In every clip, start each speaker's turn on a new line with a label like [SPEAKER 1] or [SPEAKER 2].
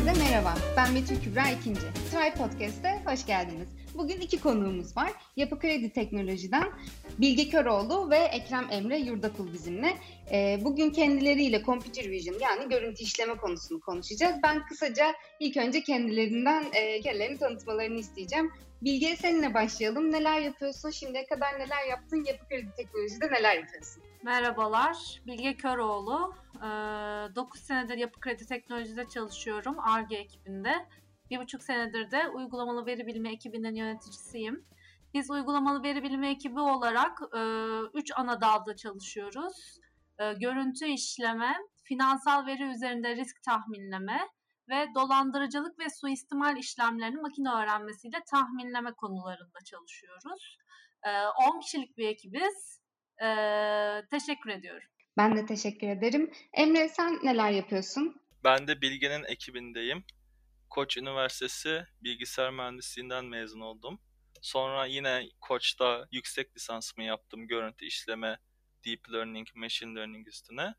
[SPEAKER 1] Herkese merhaba. Ben Betül Kübra İkinci. Try Podcast'e hoş geldiniz. Bugün iki konuğumuz var. Yapı Kredi Teknoloji'den Bilge Köroğlu ve Ekrem Emre Yurdakul bizimle. Ee, bugün kendileriyle Computer Vision yani görüntü işleme konusunu konuşacağız. Ben kısaca ilk önce kendilerinden e, kendilerini tanıtmalarını isteyeceğim. Bilge seninle başlayalım. Neler yapıyorsun? Şimdiye kadar neler yaptın? Yapı Kredi Teknoloji'de neler yapıyorsun?
[SPEAKER 2] Merhabalar, Bilge Köroğlu. 9 senedir Yapı Kredi Teknoloji'de çalışıyorum, ARGE ekibinde. Bir buçuk senedir de uygulamalı veri bilimi ekibinin yöneticisiyim. Biz uygulamalı veri bilimi ekibi olarak 3 ana dalda çalışıyoruz. Görüntü işleme, finansal veri üzerinde risk tahminleme ve dolandırıcılık ve suistimal işlemlerini makine öğrenmesiyle tahminleme konularında çalışıyoruz. 10 kişilik bir ekibiz. Teşekkür ediyorum.
[SPEAKER 1] Ben de teşekkür ederim. Emre sen neler yapıyorsun?
[SPEAKER 3] Ben de Bilge'nin ekibindeyim. Koç Üniversitesi Bilgisayar Mühendisliğinden mezun oldum. Sonra yine Koç'ta yüksek lisansımı yaptım görüntü işleme, deep learning, machine learning üstüne.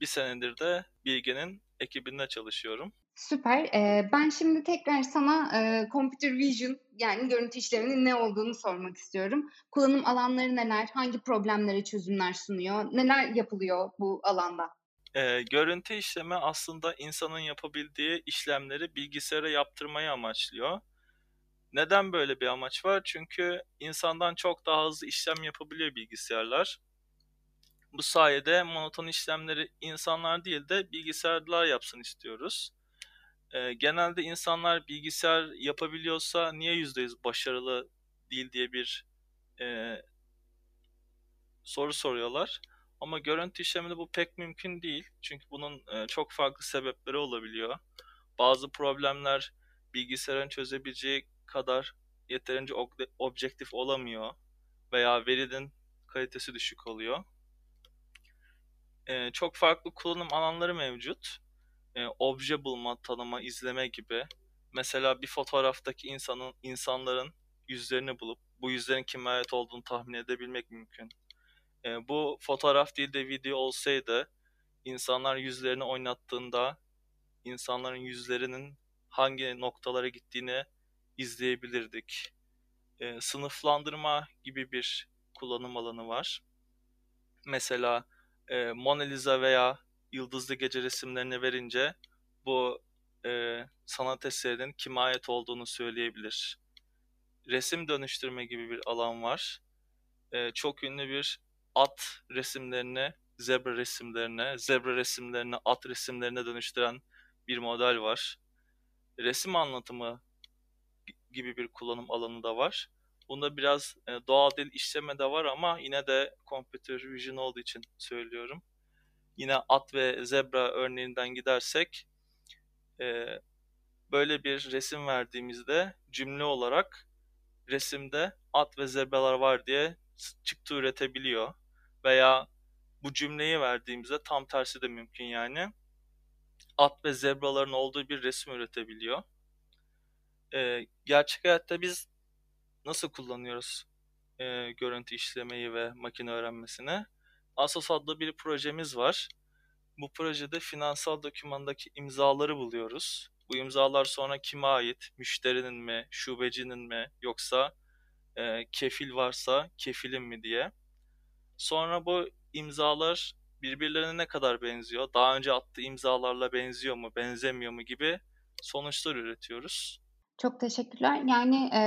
[SPEAKER 3] Bir senedir de Bilge'nin ekibinde çalışıyorum.
[SPEAKER 1] Süper. Ee, ben şimdi tekrar sana e, Computer Vision yani görüntü işleminin ne olduğunu sormak istiyorum. Kullanım alanları neler? Hangi problemlere çözümler sunuyor? Neler yapılıyor bu alanda?
[SPEAKER 3] E, görüntü işleme aslında insanın yapabildiği işlemleri bilgisayara yaptırmayı amaçlıyor. Neden böyle bir amaç var? Çünkü insandan çok daha hızlı işlem yapabiliyor bilgisayarlar. Bu sayede monoton işlemleri insanlar değil de bilgisayarlar yapsın istiyoruz. E, genelde insanlar bilgisayar yapabiliyorsa niye %100 başarılı değil diye bir e, soru soruyorlar. Ama görüntü işleminde bu pek mümkün değil. Çünkü bunun e, çok farklı sebepleri olabiliyor. Bazı problemler bilgisayarın çözebileceği kadar yeterince objektif olamıyor veya verinin kalitesi düşük oluyor. E, çok farklı kullanım alanları mevcut. E, obje bulma, tanıma, izleme gibi. Mesela bir fotoğraftaki insanın insanların yüzlerini bulup bu yüzlerin kime ait olduğunu tahmin edebilmek mümkün. E, bu fotoğraf değil de video olsaydı insanlar yüzlerini oynattığında insanların yüzlerinin hangi noktalara gittiğini izleyebilirdik. E, sınıflandırma gibi bir kullanım alanı var. Mesela e, Mona Lisa veya Yıldızlı Gece resimlerini verince bu e, sanat eserinin kime ait olduğunu söyleyebilir. Resim dönüştürme gibi bir alan var. E, çok ünlü bir at resimlerini zebra resimlerine, zebra resimlerini at resimlerine dönüştüren bir model var. Resim anlatımı gibi bir kullanım alanı da var. Bunda biraz e, doğal dil işleme de var ama yine de computer vision olduğu için söylüyorum. Yine at ve zebra örneğinden gidersek e, böyle bir resim verdiğimizde cümle olarak resimde at ve zebralar var diye çıktı üretebiliyor. Veya bu cümleyi verdiğimizde tam tersi de mümkün yani. At ve zebraların olduğu bir resim üretebiliyor. Ee, gerçek hayatta biz nasıl kullanıyoruz e, görüntü işlemeyi ve makine öğrenmesini? Asos adlı bir projemiz var. Bu projede finansal dokümandaki imzaları buluyoruz. Bu imzalar sonra kime ait? Müşterinin mi, şubecinin mi yoksa e, kefil varsa kefilin mi diye. Sonra bu imzalar birbirlerine ne kadar benziyor? Daha önce attığı imzalarla benziyor mu, benzemiyor mu gibi sonuçlar üretiyoruz.
[SPEAKER 1] Çok teşekkürler. Yani e,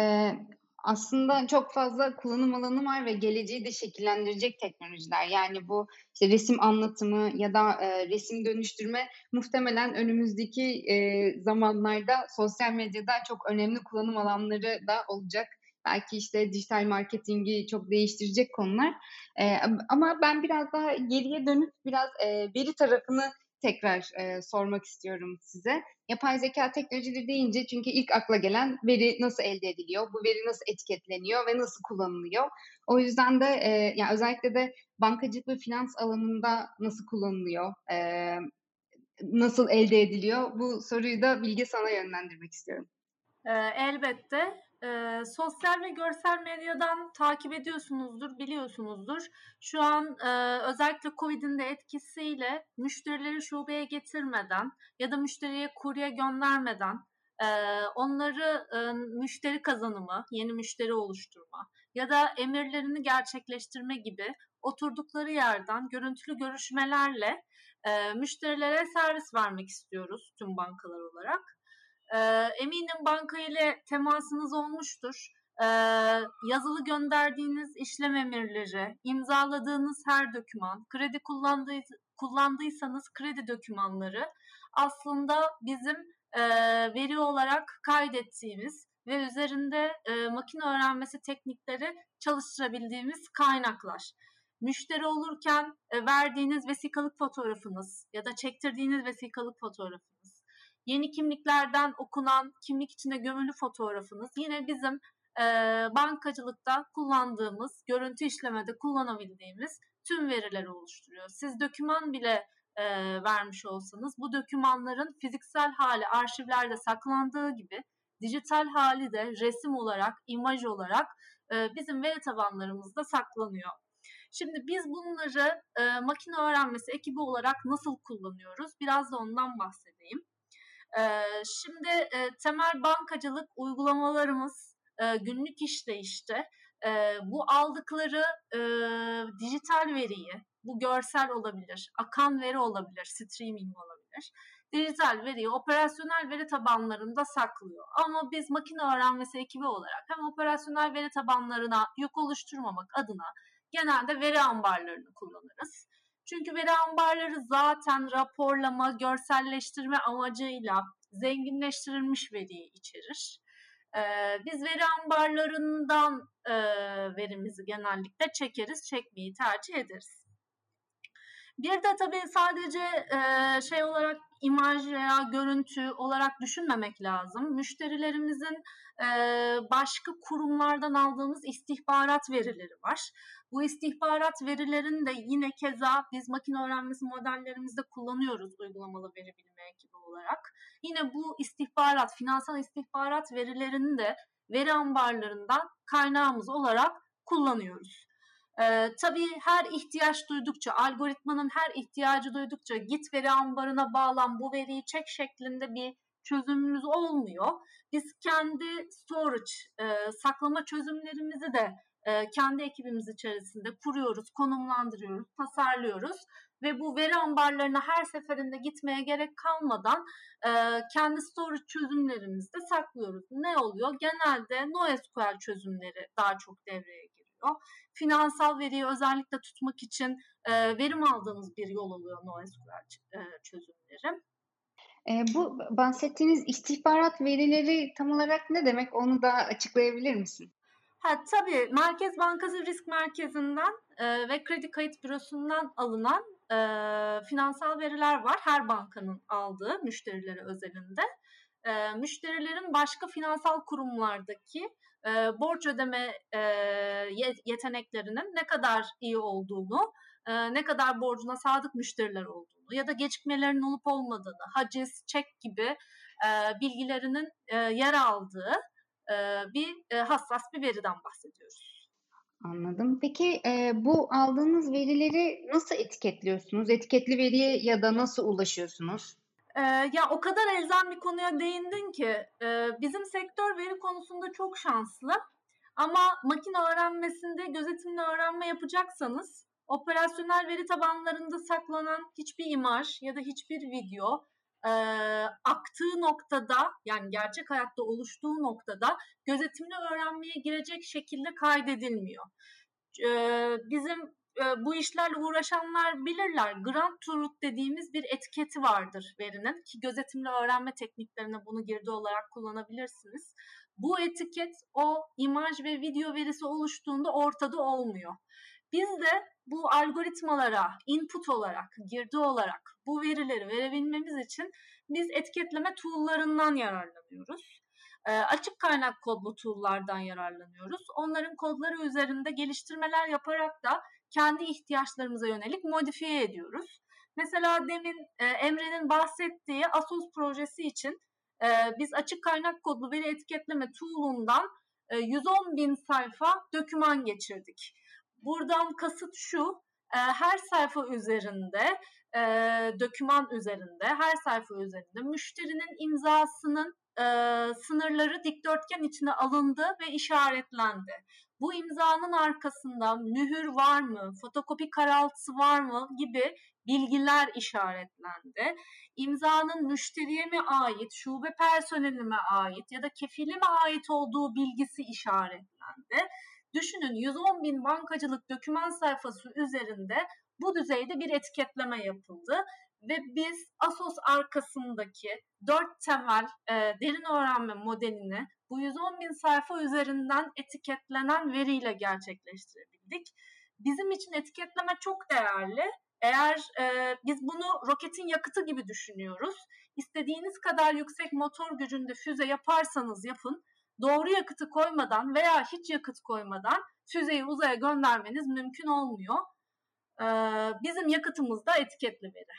[SPEAKER 1] aslında çok fazla kullanım alanı var ve geleceği de şekillendirecek teknolojiler. Yani bu işte resim anlatımı ya da e, resim dönüştürme muhtemelen önümüzdeki e, zamanlarda sosyal medyada çok önemli kullanım alanları da olacak. Belki işte dijital marketingi çok değiştirecek konular. E, ama ben biraz daha geriye dönüp biraz e, veri tarafını tekrar e, sormak istiyorum size. Yapay zeka teknolojileri deyince çünkü ilk akla gelen veri nasıl elde ediliyor, bu veri nasıl etiketleniyor ve nasıl kullanılıyor. O yüzden de e, yani özellikle de bankacılık ve finans alanında nasıl kullanılıyor, e, nasıl elde ediliyor bu soruyu da Bilge sana yönlendirmek istiyorum.
[SPEAKER 2] E, elbette e, sosyal ve görsel medyadan takip ediyorsunuzdur, biliyorsunuzdur. Şu an e, özellikle Covid'in de etkisiyle müşterileri şubeye getirmeden ya da müşteriye kurye göndermeden e, onları e, müşteri kazanımı, yeni müşteri oluşturma ya da emirlerini gerçekleştirme gibi oturdukları yerden görüntülü görüşmelerle e, müşterilere servis vermek istiyoruz tüm bankalar olarak. E, eminim banka ile temasınız olmuştur. E, yazılı gönderdiğiniz işlem emirleri, imzaladığınız her doküman, kredi kullandıysanız kredi dokümanları aslında bizim e, veri olarak kaydettiğimiz ve üzerinde e, makine öğrenmesi teknikleri çalıştırabildiğimiz kaynaklar. Müşteri olurken e, verdiğiniz vesikalık fotoğrafınız ya da çektirdiğiniz vesikalık fotoğrafınız, yeni kimliklerden okunan kimlik içinde gömülü fotoğrafınız yine bizim e, bankacılıkta kullandığımız, görüntü işlemede kullanabildiğimiz tüm verileri oluşturuyor. Siz doküman bile e, vermiş olsanız bu dokümanların fiziksel hali arşivlerde saklandığı gibi dijital hali de resim olarak, imaj olarak e, bizim veri tabanlarımızda saklanıyor. Şimdi biz bunları e, makine öğrenmesi ekibi olarak nasıl kullanıyoruz? Biraz da ondan bahsedeyim. Şimdi temel bankacılık uygulamalarımız günlük işleyişte bu aldıkları dijital veriyi, bu görsel olabilir, akan veri olabilir, streaming olabilir. Dijital veriyi operasyonel veri tabanlarında saklıyor. Ama biz makine öğrenmesi ekibi olarak hem operasyonel veri tabanlarına yük oluşturmamak adına genelde veri ambarlarını kullanırız. Çünkü veri ambarları zaten raporlama, görselleştirme amacıyla zenginleştirilmiş veriyi içerir. Ee, biz veri ambarlarından e, verimizi genellikle çekeriz, çekmeyi tercih ederiz. Bir de tabii sadece e, şey olarak imaj veya görüntü olarak düşünmemek lazım. Müşterilerimizin e, başka kurumlardan aldığımız istihbarat verileri var. Bu istihbarat verilerini de yine keza biz makine öğrenmesi modellerimizde kullanıyoruz uygulamalı veri bilimi ekibi olarak. Yine bu istihbarat, finansal istihbarat verilerini de veri ambarlarından kaynağımız olarak kullanıyoruz. Ee, tabii her ihtiyaç duydukça, algoritmanın her ihtiyacı duydukça git veri ambarına bağlan bu veriyi çek şeklinde bir çözümümüz olmuyor. Biz kendi storage, e, saklama çözümlerimizi de e, kendi ekibimiz içerisinde kuruyoruz, konumlandırıyoruz, tasarlıyoruz ve bu veri ambarlarına her seferinde gitmeye gerek kalmadan e, kendi storage çözümlerimizde saklıyoruz. Ne oluyor? Genelde NoSQL çözümleri daha çok devreye giriyor. Finansal veriyi özellikle tutmak için e, verim aldığımız bir yol oluyor NoSQL e, çözümleri.
[SPEAKER 1] E, bu bahsettiğiniz istihbarat verileri tam olarak ne demek? Onu da açıklayabilir misin?
[SPEAKER 2] Ha, tabii Merkez Bankası Risk Merkezi'nden e, ve Kredi Kayıt Bürosu'ndan alınan e, finansal veriler var. Her bankanın aldığı müşterileri özelinde. E, müşterilerin başka finansal kurumlardaki e, borç ödeme e, yeteneklerinin ne kadar iyi olduğunu, e, ne kadar borcuna sadık müşteriler olduğunu ya da gecikmelerin olup olmadığını, haciz, çek gibi e, bilgilerinin e, yer aldığı bir hassas bir veriden bahsediyoruz.
[SPEAKER 1] Anladım. Peki e, bu aldığınız verileri nasıl etiketliyorsunuz? Etiketli veriye ya da nasıl ulaşıyorsunuz?
[SPEAKER 2] E, ya o kadar elzem bir konuya değindin ki e, bizim sektör veri konusunda çok şanslı. Ama makine öğrenmesinde gözetimli öğrenme yapacaksanız operasyonel veri tabanlarında saklanan hiçbir imaj ya da hiçbir video e, aktığı noktada yani gerçek hayatta oluştuğu noktada gözetimli öğrenmeye girecek şekilde kaydedilmiyor. E, bizim e, bu işlerle uğraşanlar bilirler. Grant Truth dediğimiz bir etiketi vardır verinin ki gözetimli öğrenme tekniklerine bunu girdi olarak kullanabilirsiniz. Bu etiket o imaj ve video verisi oluştuğunda ortada olmuyor. Biz de bu algoritmalara input olarak, girdi olarak bu verileri verebilmemiz için biz etiketleme tool'larından yararlanıyoruz. E, açık kaynak kodlu tool'lardan yararlanıyoruz. Onların kodları üzerinde geliştirmeler yaparak da kendi ihtiyaçlarımıza yönelik modifiye ediyoruz. Mesela demin e, Emre'nin bahsettiği Asos projesi için e, biz açık kaynak kodlu veri etiketleme tool'undan 110 bin sayfa döküman geçirdik. Buradan kasıt şu, her sayfa üzerinde, döküman üzerinde, her sayfa üzerinde müşterinin imzasının sınırları dikdörtgen içine alındı ve işaretlendi. Bu imzanın arkasında mühür var mı, fotokopi karaltısı var mı gibi bilgiler işaretlendi. İmzanın müşteriye mi ait, şube personeline ait ya da kefile mi ait olduğu bilgisi işaretlendi. Düşünün 110 bin bankacılık doküman sayfası üzerinde bu düzeyde bir etiketleme yapıldı ve biz Asos arkasındaki dört temel e, derin öğrenme modelini bu 110 bin sayfa üzerinden etiketlenen veriyle gerçekleştirebildik. Bizim için etiketleme çok değerli. Eğer e, biz bunu roketin yakıtı gibi düşünüyoruz. İstediğiniz kadar yüksek motor gücünde füze yaparsanız yapın, doğru yakıtı koymadan veya hiç yakıt koymadan füzeyi uzaya göndermeniz mümkün olmuyor. E, bizim yakıtımız da etiketli veri.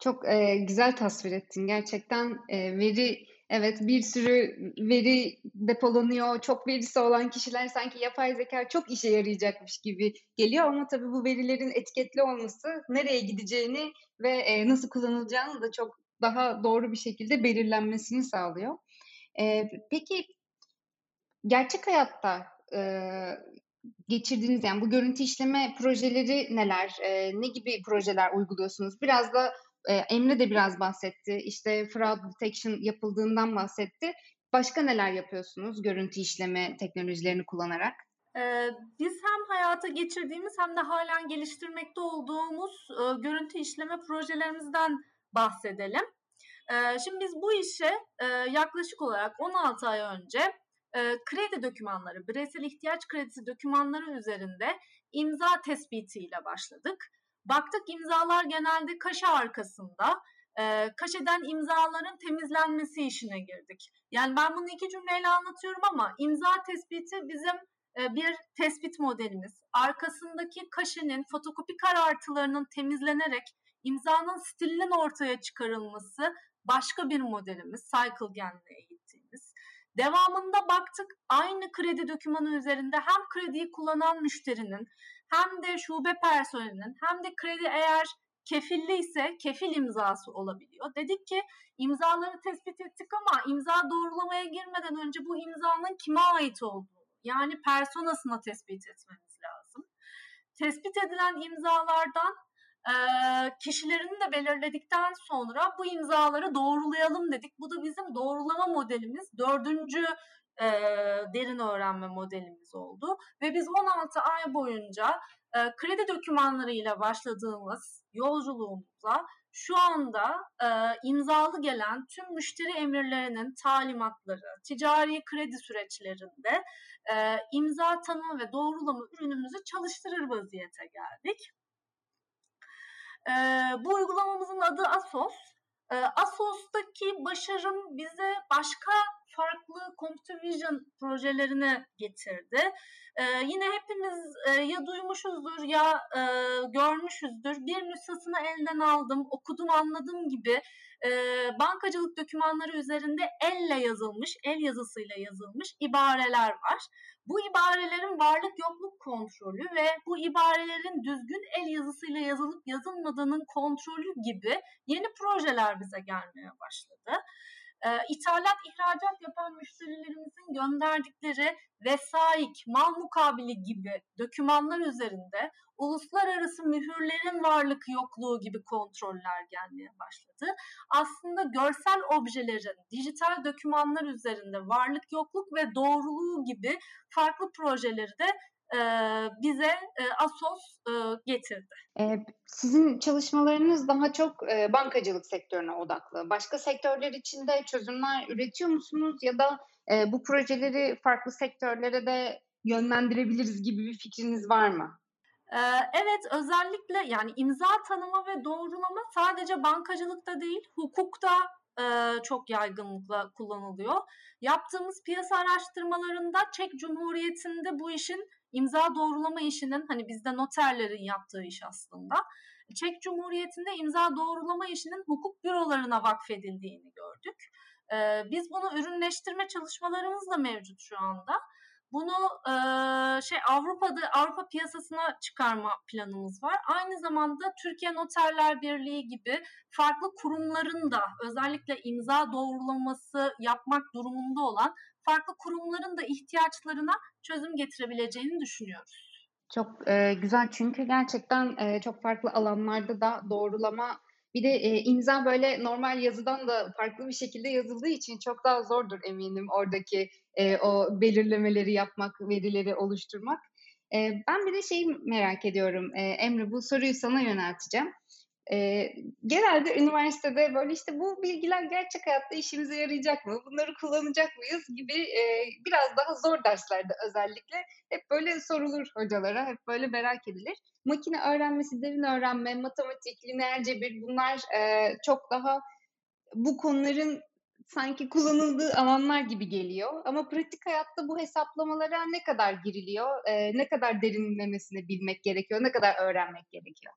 [SPEAKER 1] Çok e, güzel tasvir ettin gerçekten. E, veri Evet bir sürü veri depolanıyor. Çok verisi olan kişiler sanki yapay zeka çok işe yarayacakmış gibi geliyor ama tabii bu verilerin etiketli olması nereye gideceğini ve e, nasıl kullanılacağını da çok daha doğru bir şekilde belirlenmesini sağlıyor. E, peki gerçek hayatta e, geçirdiğiniz yani bu görüntü işleme projeleri neler? E, ne gibi projeler uyguluyorsunuz? Biraz da e, Emre de biraz bahsetti. İşte fraud detection yapıldığından bahsetti. Başka neler yapıyorsunuz görüntü işleme teknolojilerini kullanarak?
[SPEAKER 2] Biz hem hayata geçirdiğimiz hem de halen geliştirmekte olduğumuz görüntü işleme projelerimizden bahsedelim. Şimdi biz bu işe yaklaşık olarak 16 ay önce kredi dokümanları, bireysel ihtiyaç kredisi dokümanları üzerinde imza tespitiyle başladık. Baktık imzalar genelde kaşe arkasında. Kaşeden imzaların temizlenmesi işine girdik. Yani ben bunu iki cümleyle anlatıyorum ama imza tespiti bizim bir tespit modelimiz. Arkasındaki kaşenin fotokopi karartılarının temizlenerek imzanın stilinin ortaya çıkarılması başka bir modelimiz. Cycle Gen'le eğittiğimiz. Devamında baktık aynı kredi dokümanı üzerinde hem krediyi kullanan müşterinin hem de şube personelinin hem de kredi eğer kefilli ise kefil imzası olabiliyor. Dedik ki imzaları tespit ettik ama imza doğrulamaya girmeden önce bu imzanın kime ait olduğunu yani personasına tespit etmemiz lazım. Tespit edilen imzalardan e, kişilerini de belirledikten sonra bu imzaları doğrulayalım dedik. Bu da bizim doğrulama modelimiz. Dördüncü e, derin öğrenme modelimiz oldu. Ve biz 16 ay boyunca e, kredi dokümanlarıyla başladığımız yolculuğumuza şu anda e, imzalı gelen tüm müşteri emirlerinin talimatları, ticari kredi süreçlerinde e, imza tanıma ve doğrulama ürünümüzü çalıştırır vaziyete geldik. E, bu uygulamamızın adı ASOS. E, ASOS'taki başarım bize başka farklı computer vision projelerine getirdi. Ee, yine hepimiz e, ya duymuşuzdur ya e, görmüşüzdür. Bir nüshasını elden aldım, okudum, anladım gibi e, bankacılık dokümanları üzerinde elle yazılmış, el yazısıyla yazılmış ibareler var. Bu ibarelerin varlık yokluk kontrolü ve bu ibarelerin düzgün el yazısıyla yazılıp yazılmadığının kontrolü gibi yeni projeler bize gelmeye başladı e, ithalat, ihracat yapan müşterilerimizin gönderdikleri vesaik, mal mukabili gibi dokümanlar üzerinde uluslararası mühürlerin varlık yokluğu gibi kontroller gelmeye başladı. Aslında görsel objelerin dijital dokümanlar üzerinde varlık yokluk ve doğruluğu gibi farklı projeleri de e, bize e, ASOS e, getirdi.
[SPEAKER 1] E, sizin çalışmalarınız daha çok e, bankacılık sektörüne odaklı. Başka sektörler için de çözümler üretiyor musunuz ya da e, bu projeleri farklı sektörlere de yönlendirebiliriz gibi bir fikriniz var mı?
[SPEAKER 2] Evet özellikle yani imza tanıma ve doğrulama sadece bankacılıkta değil hukukta çok yaygınlıkla kullanılıyor. Yaptığımız piyasa araştırmalarında Çek Cumhuriyeti'nde bu işin imza doğrulama işinin hani bizde noterlerin yaptığı iş aslında. Çek Cumhuriyeti'nde imza doğrulama işinin hukuk bürolarına vakfedildiğini gördük. Biz bunu ürünleştirme çalışmalarımız da mevcut şu anda. Bunu e, şey Avrupa'da Avrupa piyasasına çıkarma planımız var. Aynı zamanda Türkiye Noterler Birliği gibi farklı kurumların da özellikle imza doğrulaması yapmak durumunda olan farklı kurumların da ihtiyaçlarına çözüm getirebileceğini düşünüyoruz.
[SPEAKER 1] Çok e, güzel çünkü gerçekten e, çok farklı alanlarda da doğrulama bir de e, imza böyle normal yazıdan da farklı bir şekilde yazıldığı için çok daha zordur eminim oradaki e, o belirlemeleri yapmak, verileri oluşturmak. E, ben bir de şeyi merak ediyorum e, Emre bu soruyu sana yönelteceğim. E, genelde üniversitede böyle işte bu bilgiler gerçek hayatta işimize yarayacak mı? Bunları kullanacak mıyız gibi e, biraz daha zor derslerde özellikle hep böyle sorulur hocalara, hep böyle merak edilir. Makine öğrenmesi, derin öğrenme, matematik, lineer cebir bunlar e, çok daha bu konuların sanki kullanıldığı alanlar gibi geliyor. Ama pratik hayatta bu hesaplamalara ne kadar giriliyor, e, ne kadar derinlemesine bilmek gerekiyor, ne kadar öğrenmek gerekiyor?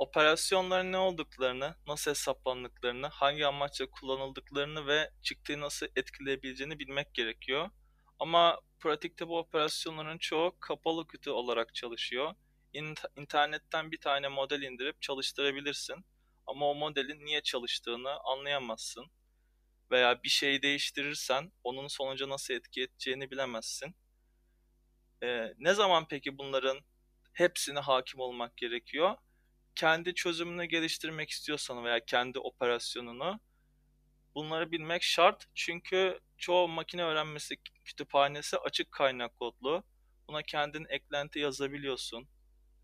[SPEAKER 3] Operasyonların ne olduklarını, nasıl hesaplandıklarını, hangi amaçla kullanıldıklarını ve çıktığı nasıl etkileyebileceğini bilmek gerekiyor. Ama pratikte bu operasyonların çoğu kapalı kutu olarak çalışıyor. İnternetten bir tane model indirip çalıştırabilirsin. Ama o modelin niye çalıştığını anlayamazsın. Veya bir şeyi değiştirirsen onun sonuca nasıl etki edeceğini bilemezsin. Ee, ne zaman peki bunların hepsine hakim olmak gerekiyor? Kendi çözümünü geliştirmek istiyorsan veya kendi operasyonunu bunları bilmek şart. Çünkü çoğu makine öğrenmesi kütüphanesi açık kaynak kodlu. Buna kendin eklenti yazabiliyorsun.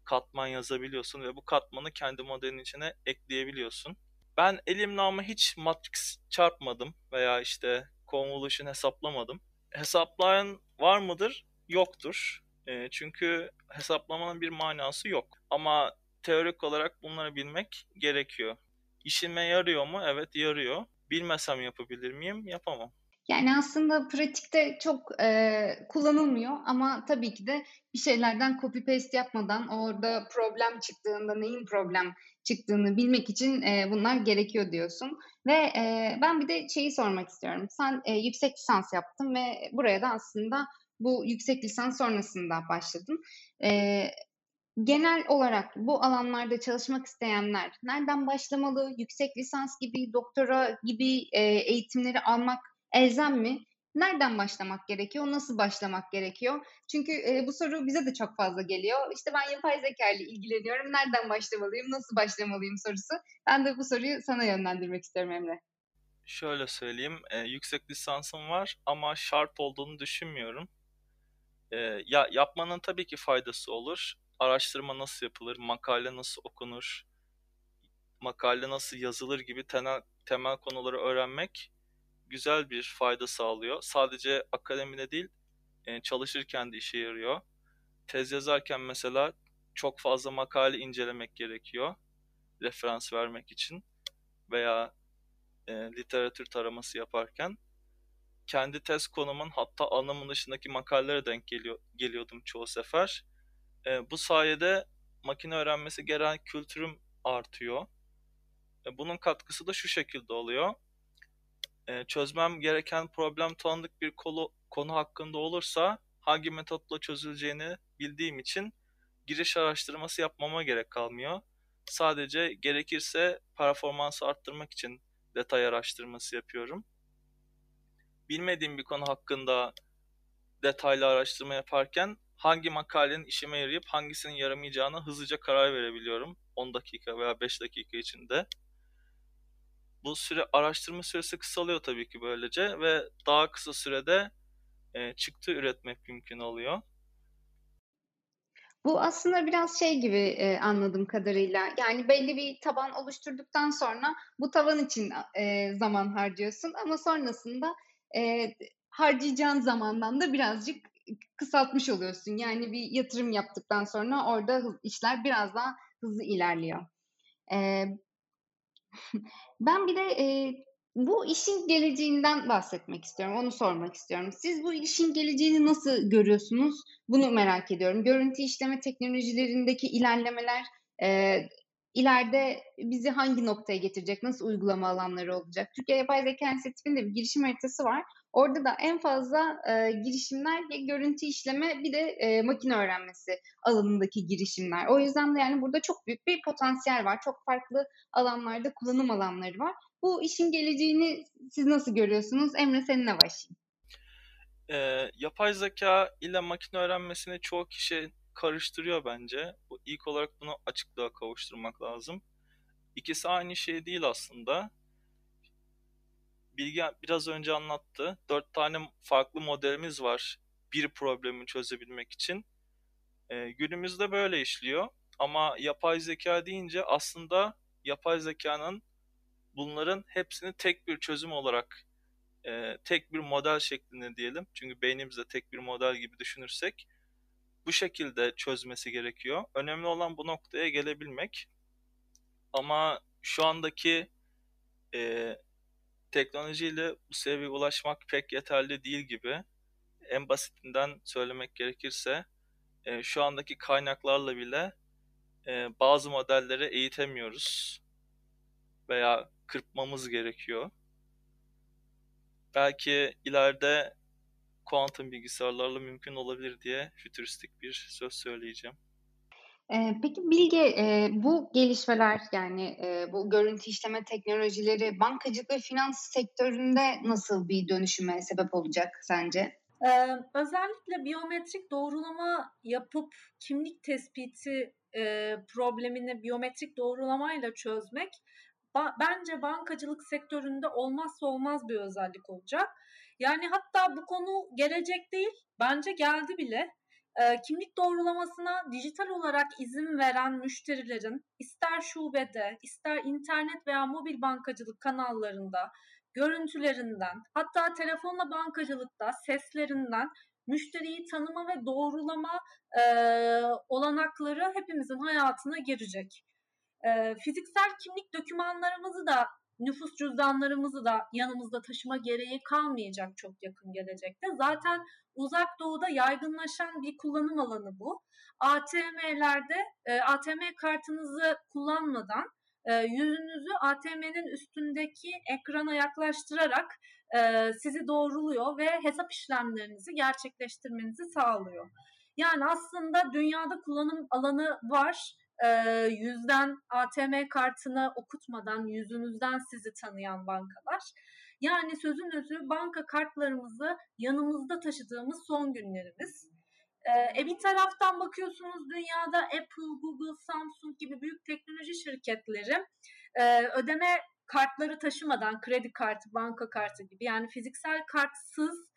[SPEAKER 3] Katman yazabiliyorsun ve bu katmanı kendi modelin içine ekleyebiliyorsun. Ben elimle ama hiç matrix çarpmadım veya işte convolution hesaplamadım. Hesaplayan var mıdır? Yoktur. E, çünkü hesaplamanın bir manası yok. Ama teorik olarak bunları bilmek gerekiyor. İşime yarıyor mu? Evet yarıyor. Bilmesem yapabilir miyim? Yapamam.
[SPEAKER 1] Yani aslında pratikte çok e, kullanılmıyor ama tabii ki de bir şeylerden copy paste yapmadan orada problem çıktığında neyin problem çıktığını bilmek için e, bunlar gerekiyor diyorsun. Ve e, ben bir de şeyi sormak istiyorum. Sen e, yüksek lisans yaptın ve buraya da aslında bu yüksek lisans sonrasında başladın. E, genel olarak bu alanlarda çalışmak isteyenler nereden başlamalı? Yüksek lisans gibi, doktora gibi e, eğitimleri almak elzem mi? Nereden başlamak gerekiyor? Nasıl başlamak gerekiyor? Çünkü e, bu soru bize de çok fazla geliyor. İşte ben yapay zeka ile ilgileniyorum. Nereden başlamalıyım? Nasıl başlamalıyım sorusu. Ben de bu soruyu sana yönlendirmek istiyorum Emre.
[SPEAKER 3] Şöyle söyleyeyim. E, yüksek lisansım var ama şart olduğunu düşünmüyorum. E, ya yapmanın tabii ki faydası olur araştırma nasıl yapılır, makale nasıl okunur, makale nasıl yazılır gibi temel, temel konuları öğrenmek güzel bir fayda sağlıyor. Sadece akademide değil, e, çalışırken de işe yarıyor. Tez yazarken mesela çok fazla makale incelemek gerekiyor referans vermek için veya e, literatür taraması yaparken kendi tez konumun hatta anlamın dışındaki makalelere denk geliyor, geliyordum çoğu sefer. E, bu sayede makine öğrenmesi genel kültürüm artıyor. E, bunun katkısı da şu şekilde oluyor. E, çözmem gereken problem tanıdık bir konu, konu hakkında olursa hangi metotla çözüleceğini bildiğim için giriş araştırması yapmama gerek kalmıyor. Sadece gerekirse performansı arttırmak için detay araştırması yapıyorum. Bilmediğim bir konu hakkında detaylı araştırma yaparken hangi makalenin işime yarayıp hangisinin yaramayacağına hızlıca karar verebiliyorum. 10 dakika veya 5 dakika içinde. Bu süre araştırma süresi kısalıyor tabii ki böylece ve daha kısa sürede e, çıktı üretmek mümkün oluyor.
[SPEAKER 1] Bu aslında biraz şey gibi e, anladığım kadarıyla. Yani belli bir taban oluşturduktan sonra bu tavan için e, zaman harcıyorsun ama sonrasında e, harcayacağın zamandan da birazcık kısaltmış oluyorsun. Yani bir yatırım yaptıktan sonra orada işler biraz daha hızlı ilerliyor. Ee, ben bir de e, bu işin geleceğinden bahsetmek istiyorum. Onu sormak istiyorum. Siz bu işin geleceğini nasıl görüyorsunuz? Bunu merak ediyorum. Görüntü işleme teknolojilerindeki ilerlemeler e, ileride bizi hangi noktaya getirecek, nasıl uygulama alanları olacak? Türkiye Yapay Zeka Enstitüsü'nün de bir girişim haritası var. Orada da en fazla e, girişimler ya görüntü işleme bir de e, makine öğrenmesi alanındaki girişimler. O yüzden de yani burada çok büyük bir potansiyel var. Çok farklı alanlarda kullanım alanları var. Bu işin geleceğini siz nasıl görüyorsunuz? Emre seninle başlayayım.
[SPEAKER 3] E, yapay zeka ile makine öğrenmesini çoğu kişi karıştırıyor bence. Bu ilk olarak bunu açıklığa kavuşturmak lazım. İkisi aynı şey değil aslında. Bilgi biraz önce anlattı. Dört tane farklı modelimiz var bir problemi çözebilmek için. E, günümüzde böyle işliyor. Ama yapay zeka deyince aslında yapay zekanın bunların hepsini tek bir çözüm olarak e, tek bir model şeklinde diyelim. Çünkü beynimizde tek bir model gibi düşünürsek bu şekilde çözmesi gerekiyor. Önemli olan bu noktaya gelebilmek. Ama şu andaki e, teknolojiyle bu seviyeye ulaşmak pek yeterli değil gibi. En basitinden söylemek gerekirse e, şu andaki kaynaklarla bile e, bazı modelleri eğitemiyoruz veya kırpmamız gerekiyor. Belki ileride kuantum bilgisayarlarla mümkün olabilir diye fütüristik bir söz söyleyeceğim.
[SPEAKER 1] Peki Bilge, bu gelişmeler yani bu görüntü işleme teknolojileri bankacılık ve finans sektöründe nasıl bir dönüşüme sebep olacak sence?
[SPEAKER 2] Özellikle biyometrik doğrulama yapıp kimlik tespiti problemini biyometrik doğrulamayla çözmek bence bankacılık sektöründe olmazsa olmaz bir özellik olacak. Yani hatta bu konu gelecek değil, bence geldi bile. E, kimlik doğrulamasına dijital olarak izin veren müşterilerin ister şubede, ister internet veya mobil bankacılık kanallarında görüntülerinden, hatta telefonla bankacılıkta seslerinden müşteriyi tanıma ve doğrulama e, olanakları hepimizin hayatına girecek. E, fiziksel kimlik dokümanlarımızı da nüfus cüzdanlarımızı da yanımızda taşıma gereği kalmayacak çok yakın gelecekte. Zaten uzak doğuda yaygınlaşan bir kullanım alanı bu. ATM'lerde e, ATM kartınızı kullanmadan e, yüzünüzü ATM'nin üstündeki ekrana yaklaştırarak e, sizi doğruluyor ve hesap işlemlerinizi gerçekleştirmenizi sağlıyor. Yani aslında dünyada kullanım alanı var e, yüzden ATM kartını okutmadan yüzünüzden sizi tanıyan bankalar. Yani sözün özü banka kartlarımızı yanımızda taşıdığımız son günlerimiz. E, bir taraftan bakıyorsunuz dünyada Apple, Google, Samsung gibi büyük teknoloji şirketleri ödeme kartları taşımadan kredi kartı, banka kartı gibi yani fiziksel kartsız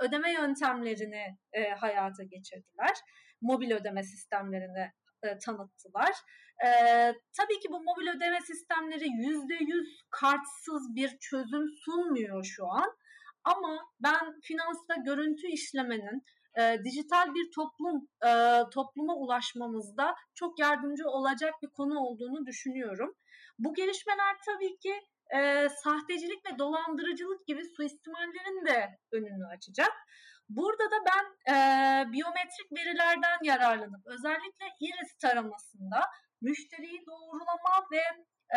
[SPEAKER 2] ödeme yöntemlerini hayata geçirdiler. Mobil ödeme sistemlerini e, tanıttılar. E, tabii ki bu mobil ödeme sistemleri %100 kartsız bir çözüm sunmuyor şu an. Ama ben finansta görüntü işlemenin e, dijital bir toplum e, topluma ulaşmamızda çok yardımcı olacak bir konu olduğunu düşünüyorum. Bu gelişmeler tabii ki e, sahtecilik ve dolandırıcılık gibi suistimallerin de önünü açacak. Burada da ben e, biyometrik verilerden yararlanıp özellikle iris taramasında müşteriyi doğrulama ve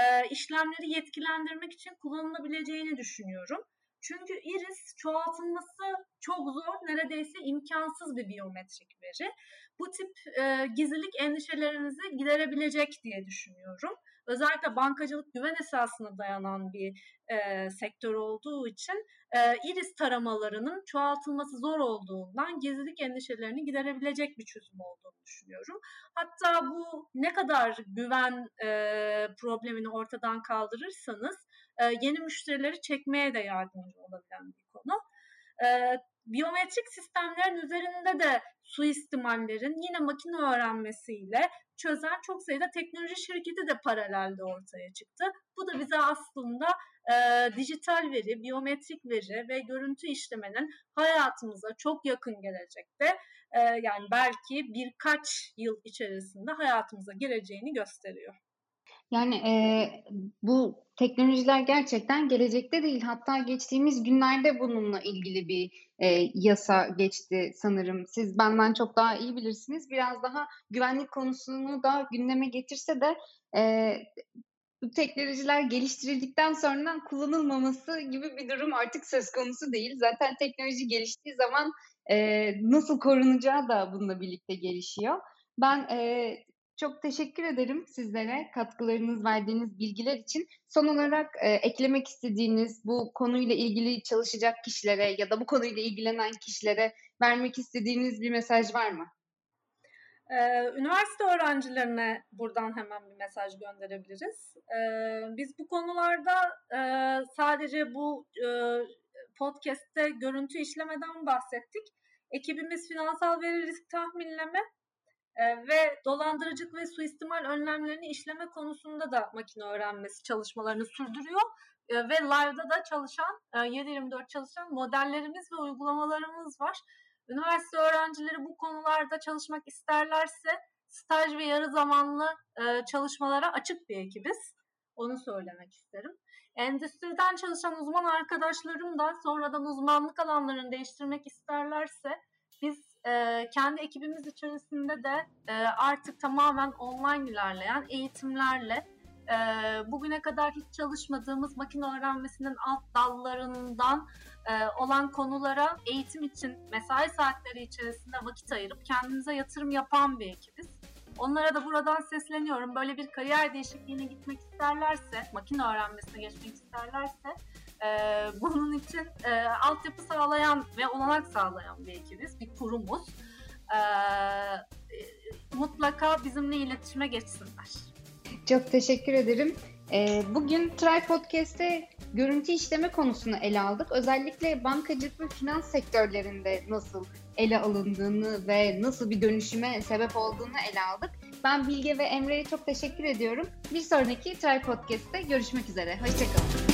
[SPEAKER 2] e, işlemleri yetkilendirmek için kullanılabileceğini düşünüyorum. Çünkü iris çoğaltılması çok zor, neredeyse imkansız bir biyometrik veri. Bu tip e, gizlilik endişelerinizi giderebilecek diye düşünüyorum özellikle bankacılık güven esasına dayanan bir e, sektör olduğu için iris taramalarının çoğaltılması zor olduğundan gizlilik endişelerini giderebilecek bir çözüm olduğunu düşünüyorum. Hatta bu ne kadar güven e, problemini ortadan kaldırırsanız e, yeni müşterileri çekmeye de yardımcı olabilen bir konu. E, biyometrik sistemlerin üzerinde de suistimallerin yine makine öğrenmesiyle çözen çok sayıda teknoloji şirketi de paralelde ortaya çıktı. Bu da bize aslında e, dijital veri, biyometrik veri ve görüntü işlemenin hayatımıza çok yakın gelecekte e, yani belki birkaç yıl içerisinde hayatımıza gireceğini gösteriyor.
[SPEAKER 1] Yani e, bu teknolojiler gerçekten gelecekte değil. Hatta geçtiğimiz günlerde bununla ilgili bir e, yasa geçti sanırım. Siz benden çok daha iyi bilirsiniz. Biraz daha güvenlik konusunu da gündeme getirse de e, bu teknolojiler geliştirildikten sonra kullanılmaması gibi bir durum artık söz konusu değil. Zaten teknoloji geliştiği zaman e, nasıl korunacağı da bununla birlikte gelişiyor. Ben e, çok teşekkür ederim sizlere katkılarınız verdiğiniz bilgiler için. Son olarak e, eklemek istediğiniz bu konuyla ilgili çalışacak kişilere ya da bu konuyla ilgilenen kişilere vermek istediğiniz bir mesaj var mı?
[SPEAKER 2] Ee, üniversite öğrencilerine buradan hemen bir mesaj gönderebiliriz. Ee, biz bu konularda e, sadece bu e, podcast'te görüntü işlemeden bahsettik. Ekibimiz finansal veri risk tahminleme e, ve dolandırıcılık ve suistimal önlemlerini işleme konusunda da makine öğrenmesi çalışmalarını sürdürüyor. Ve live'da da çalışan, e, 7-24 çalışan modellerimiz ve uygulamalarımız var. Üniversite öğrencileri bu konularda çalışmak isterlerse staj ve yarı zamanlı e, çalışmalara açık bir ekibiz. Onu söylemek isterim. Endüstriden çalışan uzman arkadaşlarım da sonradan uzmanlık alanlarını değiştirmek isterlerse biz e, kendi ekibimiz içerisinde de e, artık tamamen online ilerleyen eğitimlerle e, bugüne kadar hiç çalışmadığımız makine öğrenmesinin alt dallarından olan konulara eğitim için mesai saatleri içerisinde vakit ayırıp kendimize yatırım yapan bir ekibiz. Onlara da buradan sesleniyorum. Böyle bir kariyer değişikliğine gitmek isterlerse, makine öğrenmesine geçmek isterlerse e, bunun için e, altyapı sağlayan ve olanak sağlayan bir ekibiz, bir kurumuz. E, mutlaka bizimle iletişime geçsinler.
[SPEAKER 1] Çok teşekkür ederim. E, bugün Try Podcast'te görüntü işleme konusunu ele aldık. Özellikle bankacılık ve finans sektörlerinde nasıl ele alındığını ve nasıl bir dönüşüme sebep olduğunu ele aldık. Ben Bilge ve Emre'ye çok teşekkür ediyorum. Bir sonraki Try Podcast'te görüşmek üzere. Hoşçakalın.